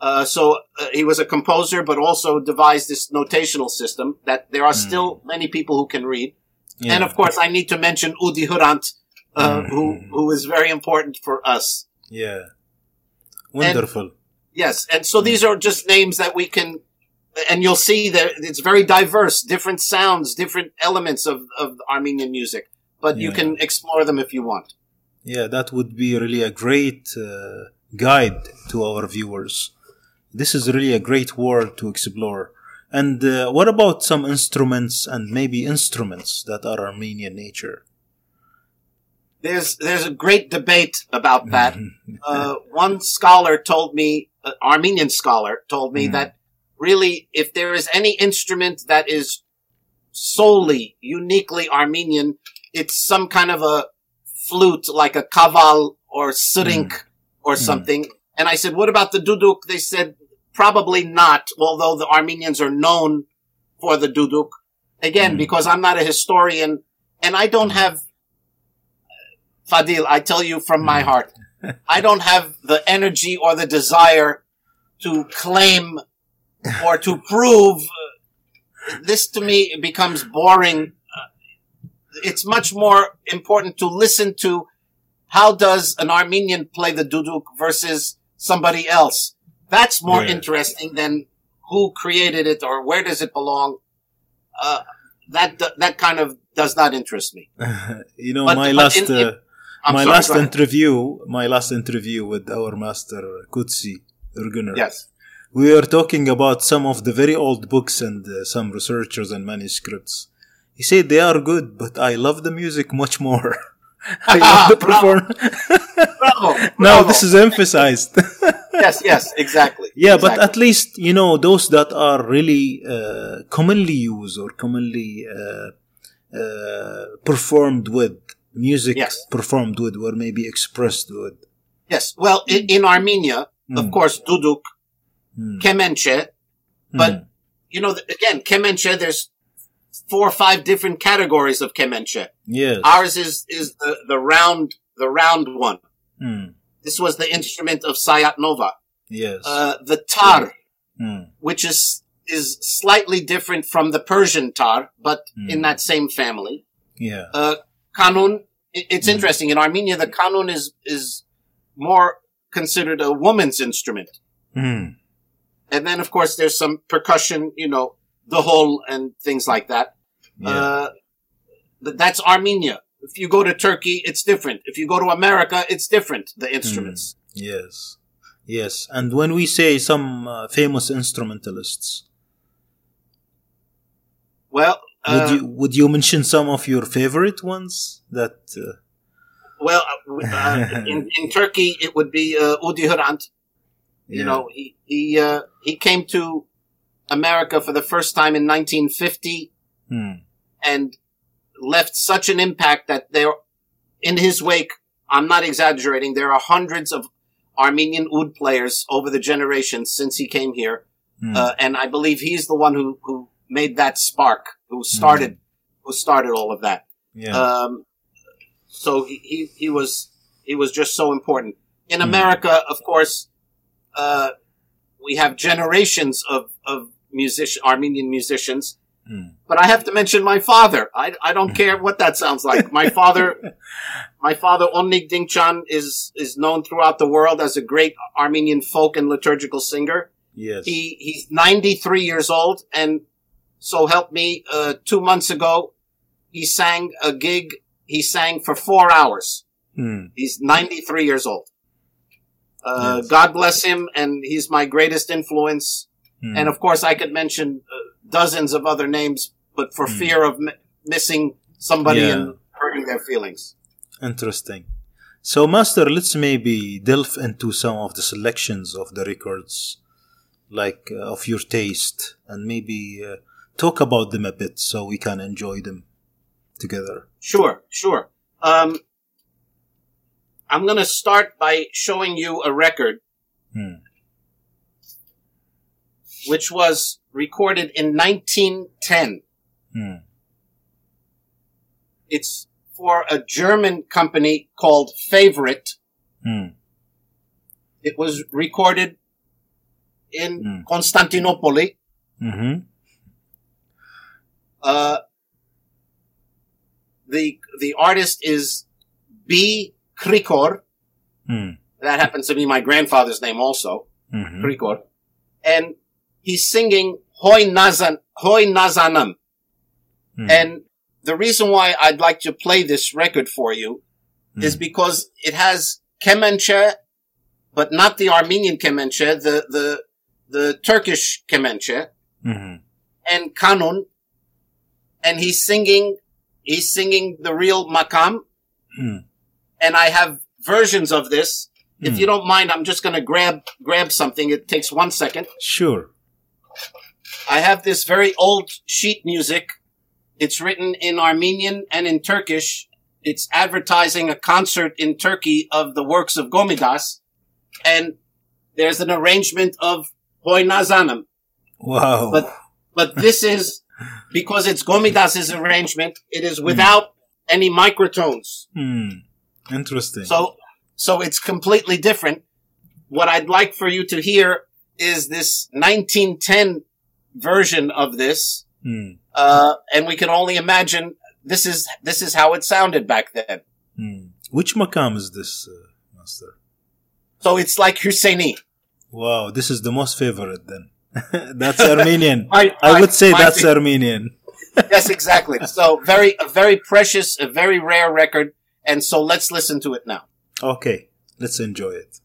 Uh, so uh, he was a composer, but also devised this notational system that there are still many people who can read. Yeah. And of course, I need to mention Udi Hrant, uh, who who is very important for us. yeah. Wonderful. Yes, and so these are just names that we can, and you'll see that it's very diverse, different sounds, different elements of of Armenian music. But you can explore them if you want. Yeah, that would be really a great uh, guide to our viewers. This is really a great world to explore. And uh, what about some instruments and maybe instruments that are Armenian nature? There's there's a great debate about that. uh, one scholar told me, an Armenian scholar told me Mhm. that really, if there is any instrument that is solely, uniquely Armenian, it's some kind of a flute, like a kaval or srink or something. And I said, what about the duduk? They said, probably not, although the Armenians are known for the duduk. Again, Mm. because I'm not a historian and I don't have, Fadil, I tell you from my heart, I don't have the energy or the desire to claim or to prove. uh, This to me becomes boring. It's much more important to listen to how does an Armenian play the duduk versus somebody else. That's more Yeah. interesting than who created it or where does it belong. Uh, that that kind of does not interest me. you know, But- my but last in- in- uh, my sorry, last interview, my last interview with our master Kudsi Erguner. Yes. we were talking about some of the very old books and uh, some researchers and manuscripts. He said they are good, but I love the music much more. I love the performance. Bravo. now this is emphasized. yes, yes, exactly. yeah, but at least you know those that are really uh, commonly used or commonly uh, uh, performed with music Yes. performed with or maybe expressed with. yes. Well, in, in Armenia, of Mm. course, duduk, Mm. kemenche, but Mm. you know, again, kemenche. There's four or five different categories of kemenche. yes. Ours is is the the round the round one. Mm. This was the instrument of Sayat Nova. Yes. Uh, the tar, Mm. which is is slightly different from the Persian tar, but in Mm. that same family. Yeah. Uh, kanun. It's Mm. interesting in Armenia. The kanun is is more considered a woman's instrument. Mm. And then, of course, there's some percussion, you know, the whole and things like that. Yeah. Uh, that's Armenia. If you go to Turkey, it's different. If you go to America, it's different, the instruments. Yes. Yes. And when we say some uh, famous instrumentalists, Well, would uh, you would you mention some of your favorite ones that uh, well, uh, uh, in, in Turkey, it would be, uh, Udi Hrant. You yeah. know, he, he, uh, he came to America for the first time in 1950 Hmm. and left such an impact that there, in his wake, I'm not exaggerating, there are hundreds of Armenian oud players over the generations since he came here. Hmm. Uh, and I believe he's the one who, who made that spark, who started, who started all of that. yeah. Um, so he, he, he was, he was just so important. In Hmm. America, of course, uh, we have generations of, of musician, Armenian musicians. Hmm. But I have to mention my father. I, I don't care what that sounds like. My father, my father, Onnik Dinkjian, is, is known throughout the world as a great Armenian folk and liturgical singer. yes. He, he's 93 years old and so help me, uh, two months ago, he sang a gig. He sang for four hours. Hmm. He's 93 years old. Uh, Yes. God bless him, and he's my greatest influence. Hmm. And of course, I could mention uh, dozens of other names, but for Hmm. fear of m- missing somebody Yeah. and hurting their feelings. Interesting. So, Master, let's maybe delve into some of the selections of the records, like uh, of your taste, and maybe uh, talk about them a bit so we can enjoy them together. Sure, sure. Um, I'm going to start by showing you a record Hmm. which was recorded in 1910. Hmm. It's for a German company called Favorite. Mm. It was recorded in Mm. Constantinople. hmm Uh, the the artist is B. Krikor. Mm. That happens to be my grandfather's name also, hmm Krikor. And he's singing Hoy Nazan, Hoy Nazanam. Mm. And the reason why I'd like to play this record for you is Mm. because it has kemençe, but not the Armenian kemençe, the, the, the Turkish kemençe hmm and kanun. And he's singing, he's singing the real makam. Mm. And I have versions of this. If Mm. you don't mind, I'm just going to grab, grab something. It takes one second. Sure. I have this very old sheet music. It's written in Armenian and in Turkish. It's advertising a concert in Turkey of the works of Gomidas. And there's an arrangement of Hoy Nazanım. Wow. But, but this is, because it's Gomidas's arrangement, it is without any microtones. Hmm. Interesting. So, so it's completely different. What I'd like for you to hear is this 1910 version of this. Hmm. Uh, and we can only imagine this is, this is how it sounded back then. Hmm. Which makam is this, uh, master? So it's like Husseini. Wow, this is the most favorite then. that's Armenian. I- I I- would say that's Armenian. yes, exactly. So very, a very precious, a very rare record. And so let's listen to it now. Okay, let's enjoy it.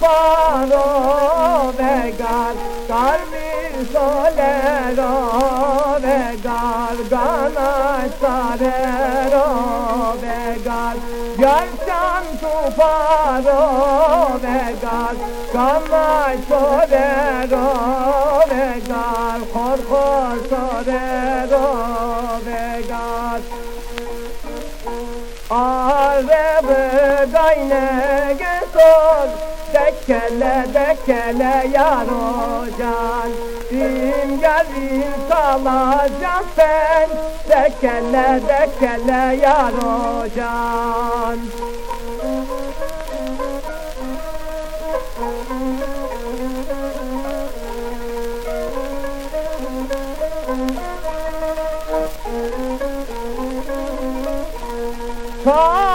palo vegal kar bir solero vegal gana sarero vegal yarsan tufaro vegal gana solero vegal korkor sorero vegal. Alve ve gayne gesor dekkele dekkele yar hocan Düğün geldim salacağım ben Dekkele dekkele yar hocan Oh!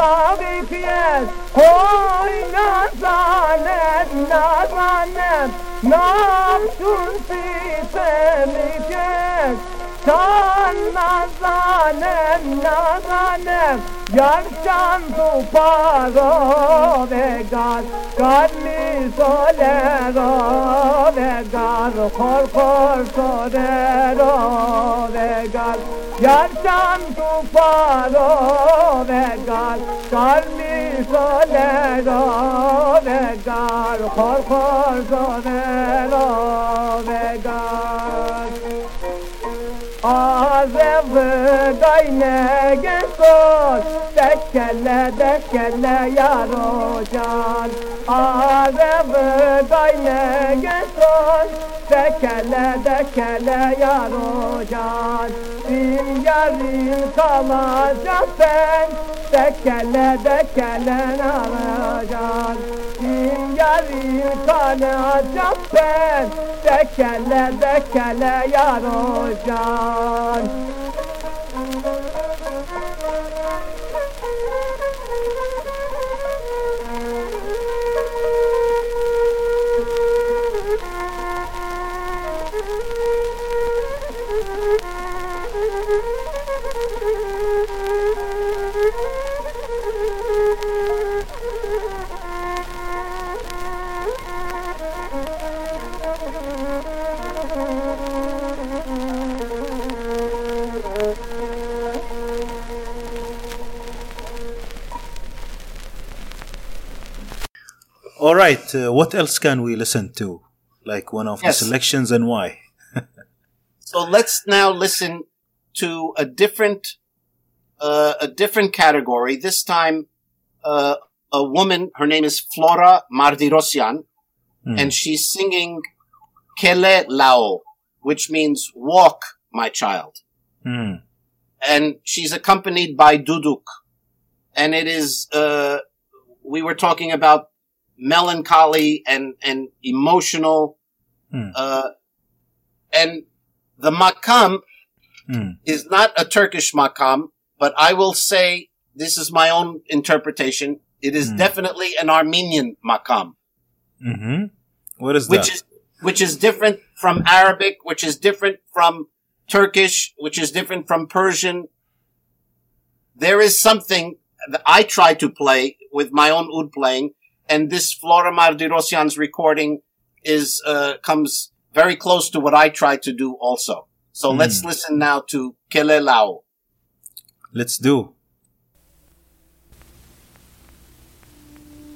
باقی پیش های نزانت نزانت نام تونسی سمی پیش Can nazanem nazanem Yarşan tuparo ve gaz Kalbi سال رادگان خور خور شده رادگان یارشم تو پارادگان سال می شده رادگان خور خور شده رادگان Azevı gayne gençor Dekkelle dekkelle yar ocan. Azevı gayne gençor Dekkelle dekkelle yar ocan. Bin yarın kalacak sen Dekkelle dekkelle naracan Bin yaril kalacağım ben. Dekele dekele yar hocam right. Uh, what else can we listen to? Like one of Yes. the selections and why? So let's now listen to a different, uh, a different category. This time, uh, a woman, her name is Flora Mardirosyan, Hmm. and she's singing Kele Lao, which means walk, my child. Hmm. And she's accompanied by Duduk. And it is, uh, we were talking about melancholy and, and emotional, Hmm. uh, and the makam Hmm. is not a Turkish makam, but I will say this is my own interpretation. It is Hmm. definitely an Armenian makam, Mm-hmm. What is which that? is which is different from Arabic, which is different from Turkish, which is different from Persian. There is something that I try to play with my own oud playing, and this Flora Mardirosyan's recording is uh, comes very close to what I try to do also. So Hmm. let's listen now to Kele Lao. Let's do.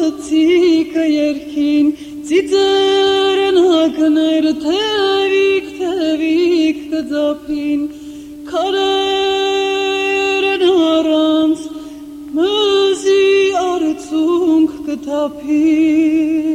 գծիկը երկին ծիծերն հագներ թևիկ թևիկ կձապին քարերն առանց մզի արցունք կթափին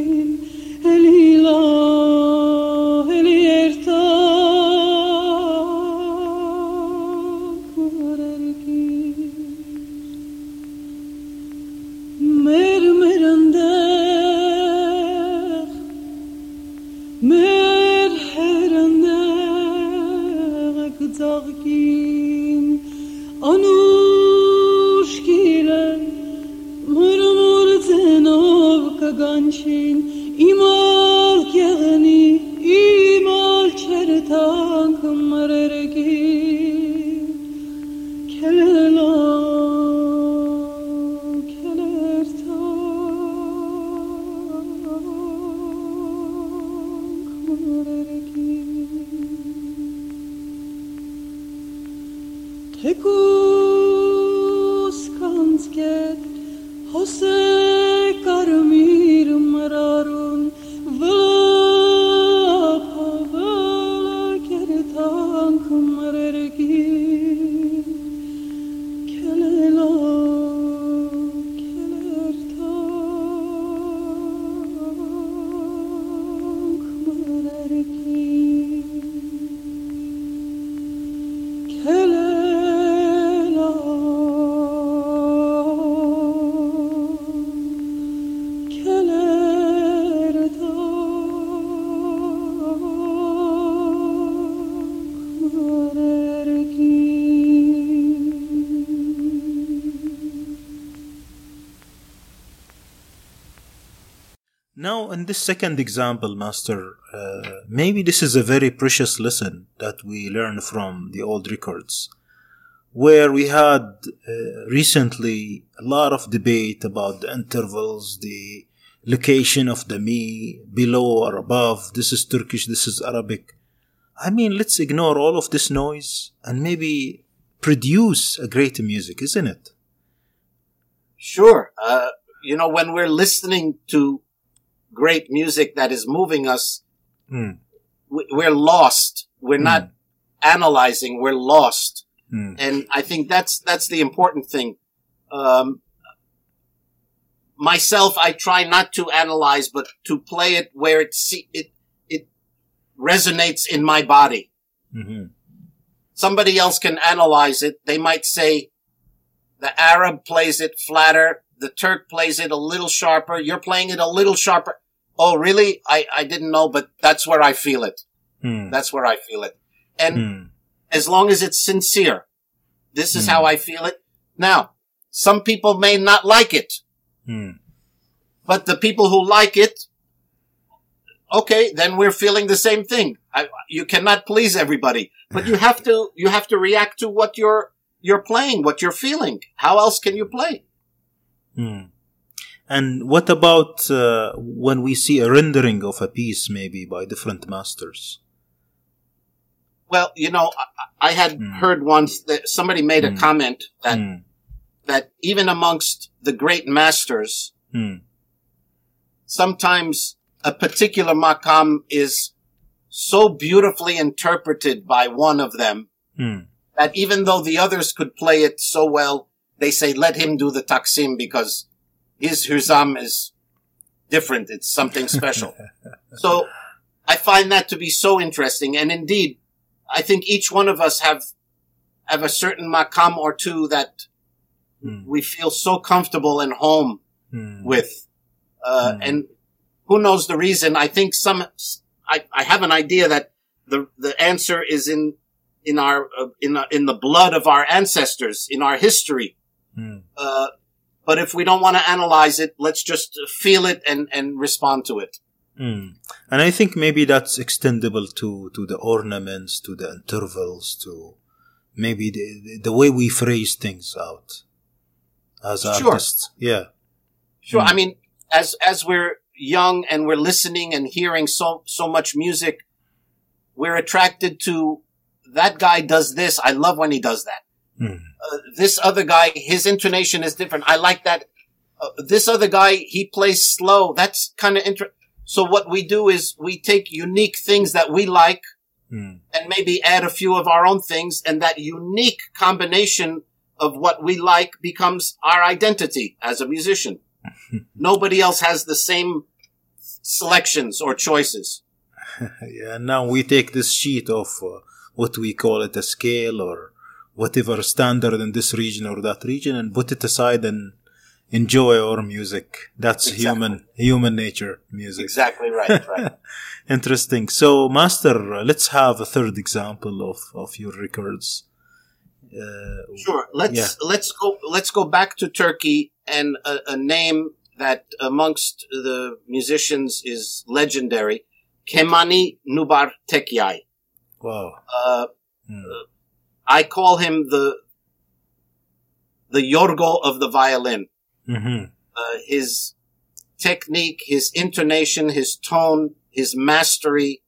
second example, Master, uh, maybe this is a very precious lesson that we learn from the old records, where we had uh, recently a lot of debate about the intervals, the location of the mi, below or above. This is Turkish, this is Arabic. I mean, let's ignore all of this noise and maybe produce a great music, isn't it? Sure. Uh, you know, when we're listening to great music that is moving us, Mm. we- we're lost. We're not analyzing. We're lost. Mm. And I think that's, that's the important thing. Um, myself, I try not to analyze, but to play it where it, se- it, it resonates in my body. hmm Somebody else can analyze it. They might say the Arab plays it flatter. The Turk plays it a little sharper. You're playing it a little sharper. Oh, really? I, I didn't know, but that's where I feel it. Mm. That's where I feel it. And Mm. as long as it's sincere, this is Hmm. how I feel it. Now, some people may not like it, Mm. but the people who like it, okay, then we're feeling the same thing. I, you cannot please everybody, but you have to, you have to react to what you're, you're playing, what you're feeling. How else can you play? Mm. And what about uh, when we see a rendering of a piece, maybe by different masters? Well, you know, I, I had Hmm. heard once that somebody made a Hmm. comment that, Mm. that even amongst the great masters, Mm. sometimes a particular makam is so beautifully interpreted by one of them Mm. that even though the others could play it so well, they say, let him do the taksim because his huzam is different. It's something special. so I find that to be so interesting. And indeed, I think each one of us have, have a certain makam or two that Mm. we feel so comfortable and home Mm. with. Uh, Mm. and who knows the reason? I think some, I, I have an idea that the, the answer is in, in our, uh, in, uh, in the blood of our ancestors, in our history. Mm. Uh, but if we don't want to analyze it, let's just feel it and, and respond to it. Mm. And I think maybe that's extendable to, to the ornaments, to the intervals, to maybe the, the way we phrase things out as Sure. artists. Yeah. Sure. Mm. I mean, as, as we're young and we're listening and hearing so, so much music, we're attracted to that guy does this. I love when he does that. Mm. Uh, this other guy, his intonation is different. I like that. Uh, this other guy, he plays slow. That's kind of interesting. So what we do is we take unique things that we like Mm. and maybe add a few of our own things. And that unique combination of what we like becomes our identity as a musician. Nobody else has the same selections or choices. Yeah, and now we take this sheet of uh, what we call it a scale or whatever standard in this region or that region and put it aside and enjoy our music. That's Exactly. human human nature music. Exactly right. Right. Interesting. So, Master, let's have a third example of, of your records. Uh, Sure. Let's Yeah. let's go let's go back to Turkey and a, a name that amongst the musicians is legendary, Kemani Nubar Tekyay. wow. Uh, Hmm. I call him the the Yorgo of the violin. hmm Uh, his technique, his intonation, his tone, his mastery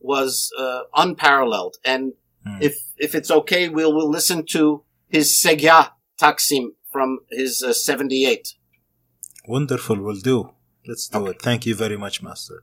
was uh, unparalleled. And Hmm. if if it's okay, we'll, we'll listen to his Segah Taksim from his uh, 78. Wonderful. Will do. Let's do Okay. it. Thank you very much, Master.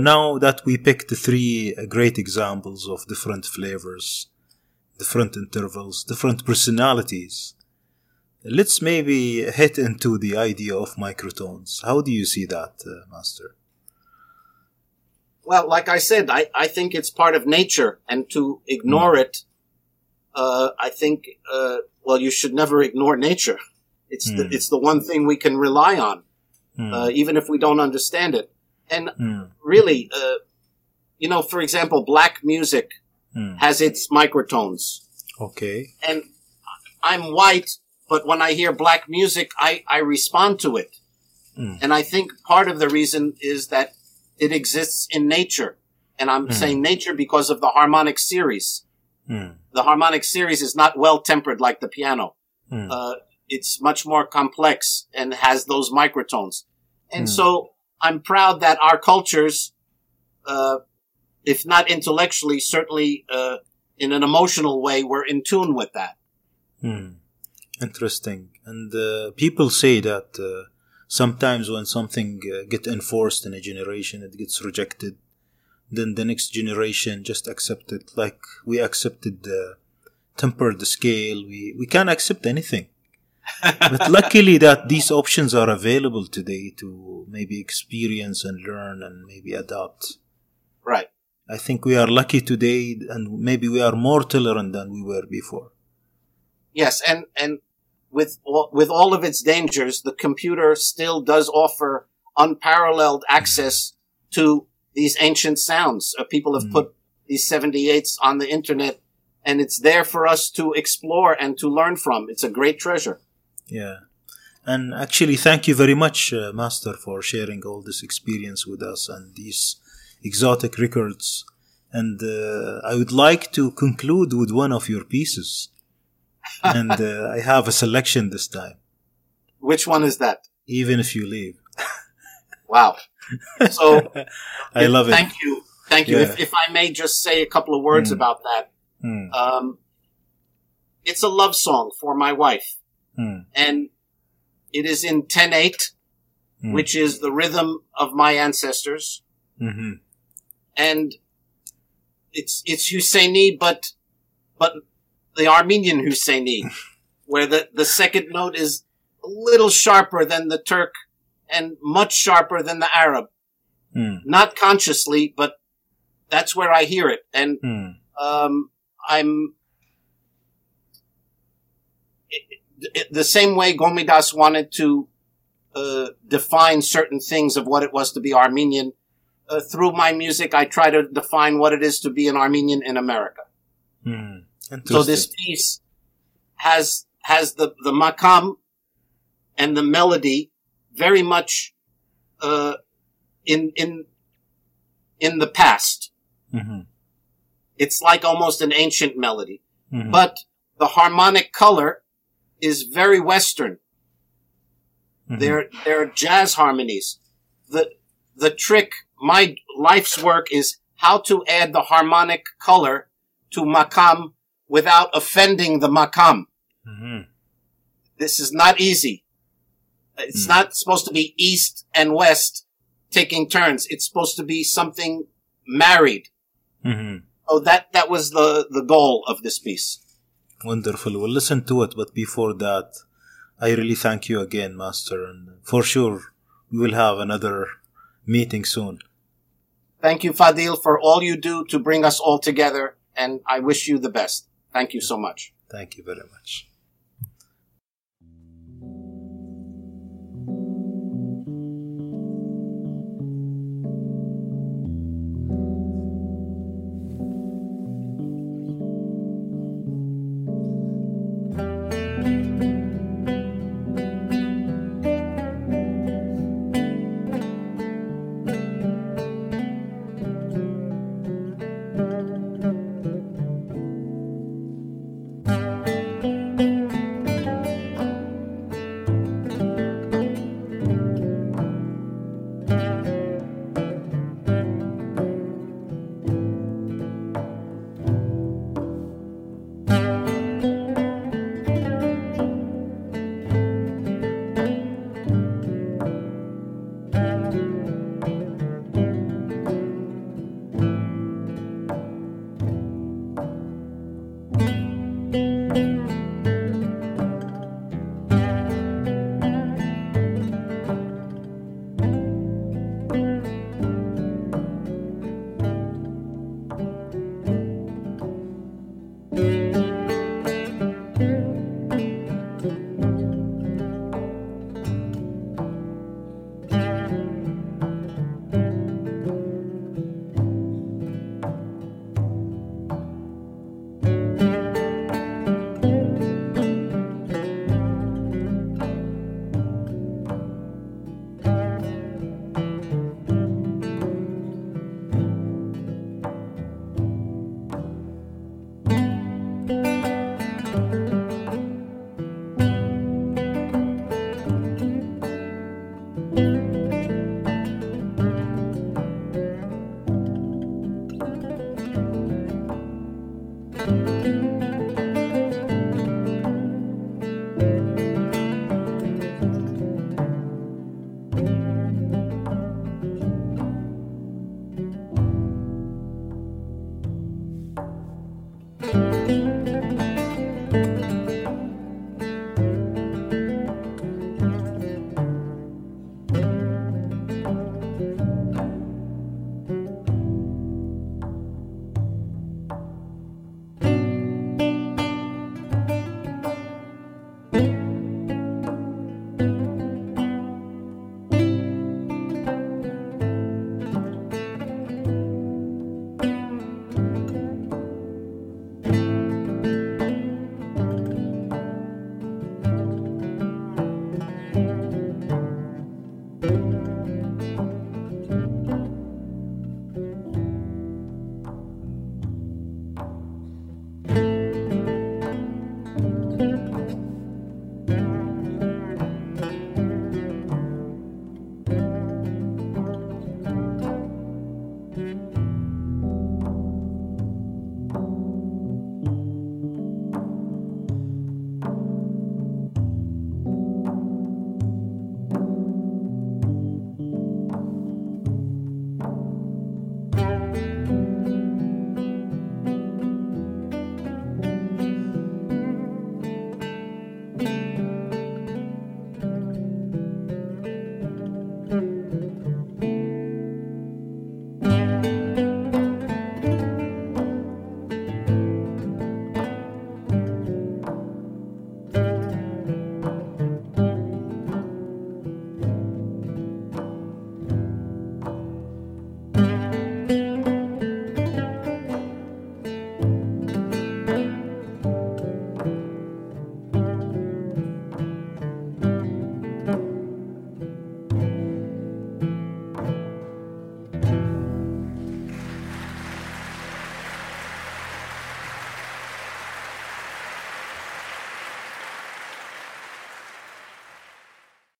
now that we picked three great examples of different flavors, different intervals, different personalities, let's maybe hit into the idea of microtones. How do you see that, uh, Master? Well, like I said, I, I think it's part of nature, and to ignore it, uh, I think, uh, well, you should never ignore nature. It's the, Mm. it's the one thing we can rely on, Hmm. uh, even if we don't understand it. And Hmm. really, uh, you know, for example, black music Hmm. has its microtones, Okay. and I'm white, but when I hear black music, I, I respond to it. Mm. And I think part of the reason is that it exists in nature. And I'm Mm. saying nature because of the harmonic series. Hmm. The harmonic series is not well tempered like the piano. Hmm. Uh, it's much more complex and has those microtones. And Mm. so I'm proud that our cultures, uh, if not intellectually, certainly, uh, in an emotional way, we're in tune with that. Hmm. Interesting. And uh, people say that uh, sometimes when something uh, get enforced in a generation, it gets rejected. Then the next generation just accept it, like we accepted the tempered scale. We we can accept anything. But luckily that these options are available today to maybe experience and learn and maybe adapt. Right. I think we are lucky today, and maybe we are more tolerant than we were before. Yes, and and with all, with all of its dangers, the computer still does offer unparalleled access to these ancient sounds. Uh, people have Mm. put these 78s on the internet, and it's there for us to explore and to learn from. It's a great treasure. Yeah. And actually, thank you very much, uh, Master, for sharing all this experience with us and these exotic records. And uh, I would like to conclude with one of your pieces. and uh, I have a selection this time, Which one is that? even if you leave. Wow. So I love it. Thank you. Thank you. Yeah. If, if I may just say a couple of words Mm. about that. Hmm, Um, it's a love song for my wife. Hmm, and it is in 10-8, Hmm. which is the rhythm of my ancestors. mhm, And it's, it's Husseini, but, but the Armenian Husseini, where the, the second note is a little sharper than the Turk and much sharper than the Arab. hmm, Not consciously, but that's where I hear it. And hmm, um, I'm it, it, the same way Gomidas wanted to uh, define certain things of what it was to be Armenian. Uh, through my music, I try to define what it is to be an Armenian in America. hmm. So this piece has has the the makam and the melody very much uh, in in in the past. Mhm, It's like almost an ancient melody. mhm, but the harmonic color is very Western. mhm, They're, they're jazz harmonies. The, the trick, my life's work is how to add the harmonic color to makam without offending the makam. mhm, This is not easy. It's Hmm. not supposed to be east and west taking turns. It's supposed to be something married. mhm. Oh, that, that was the, the goal of this piece. Wonderful. We'll listen to it, but before that, I really thank you again, Master, and for sure we will have another meeting soon. Thank you, Fadil, for all you do to bring us all together, and I wish you the best. Thank you so much. Thank you very much.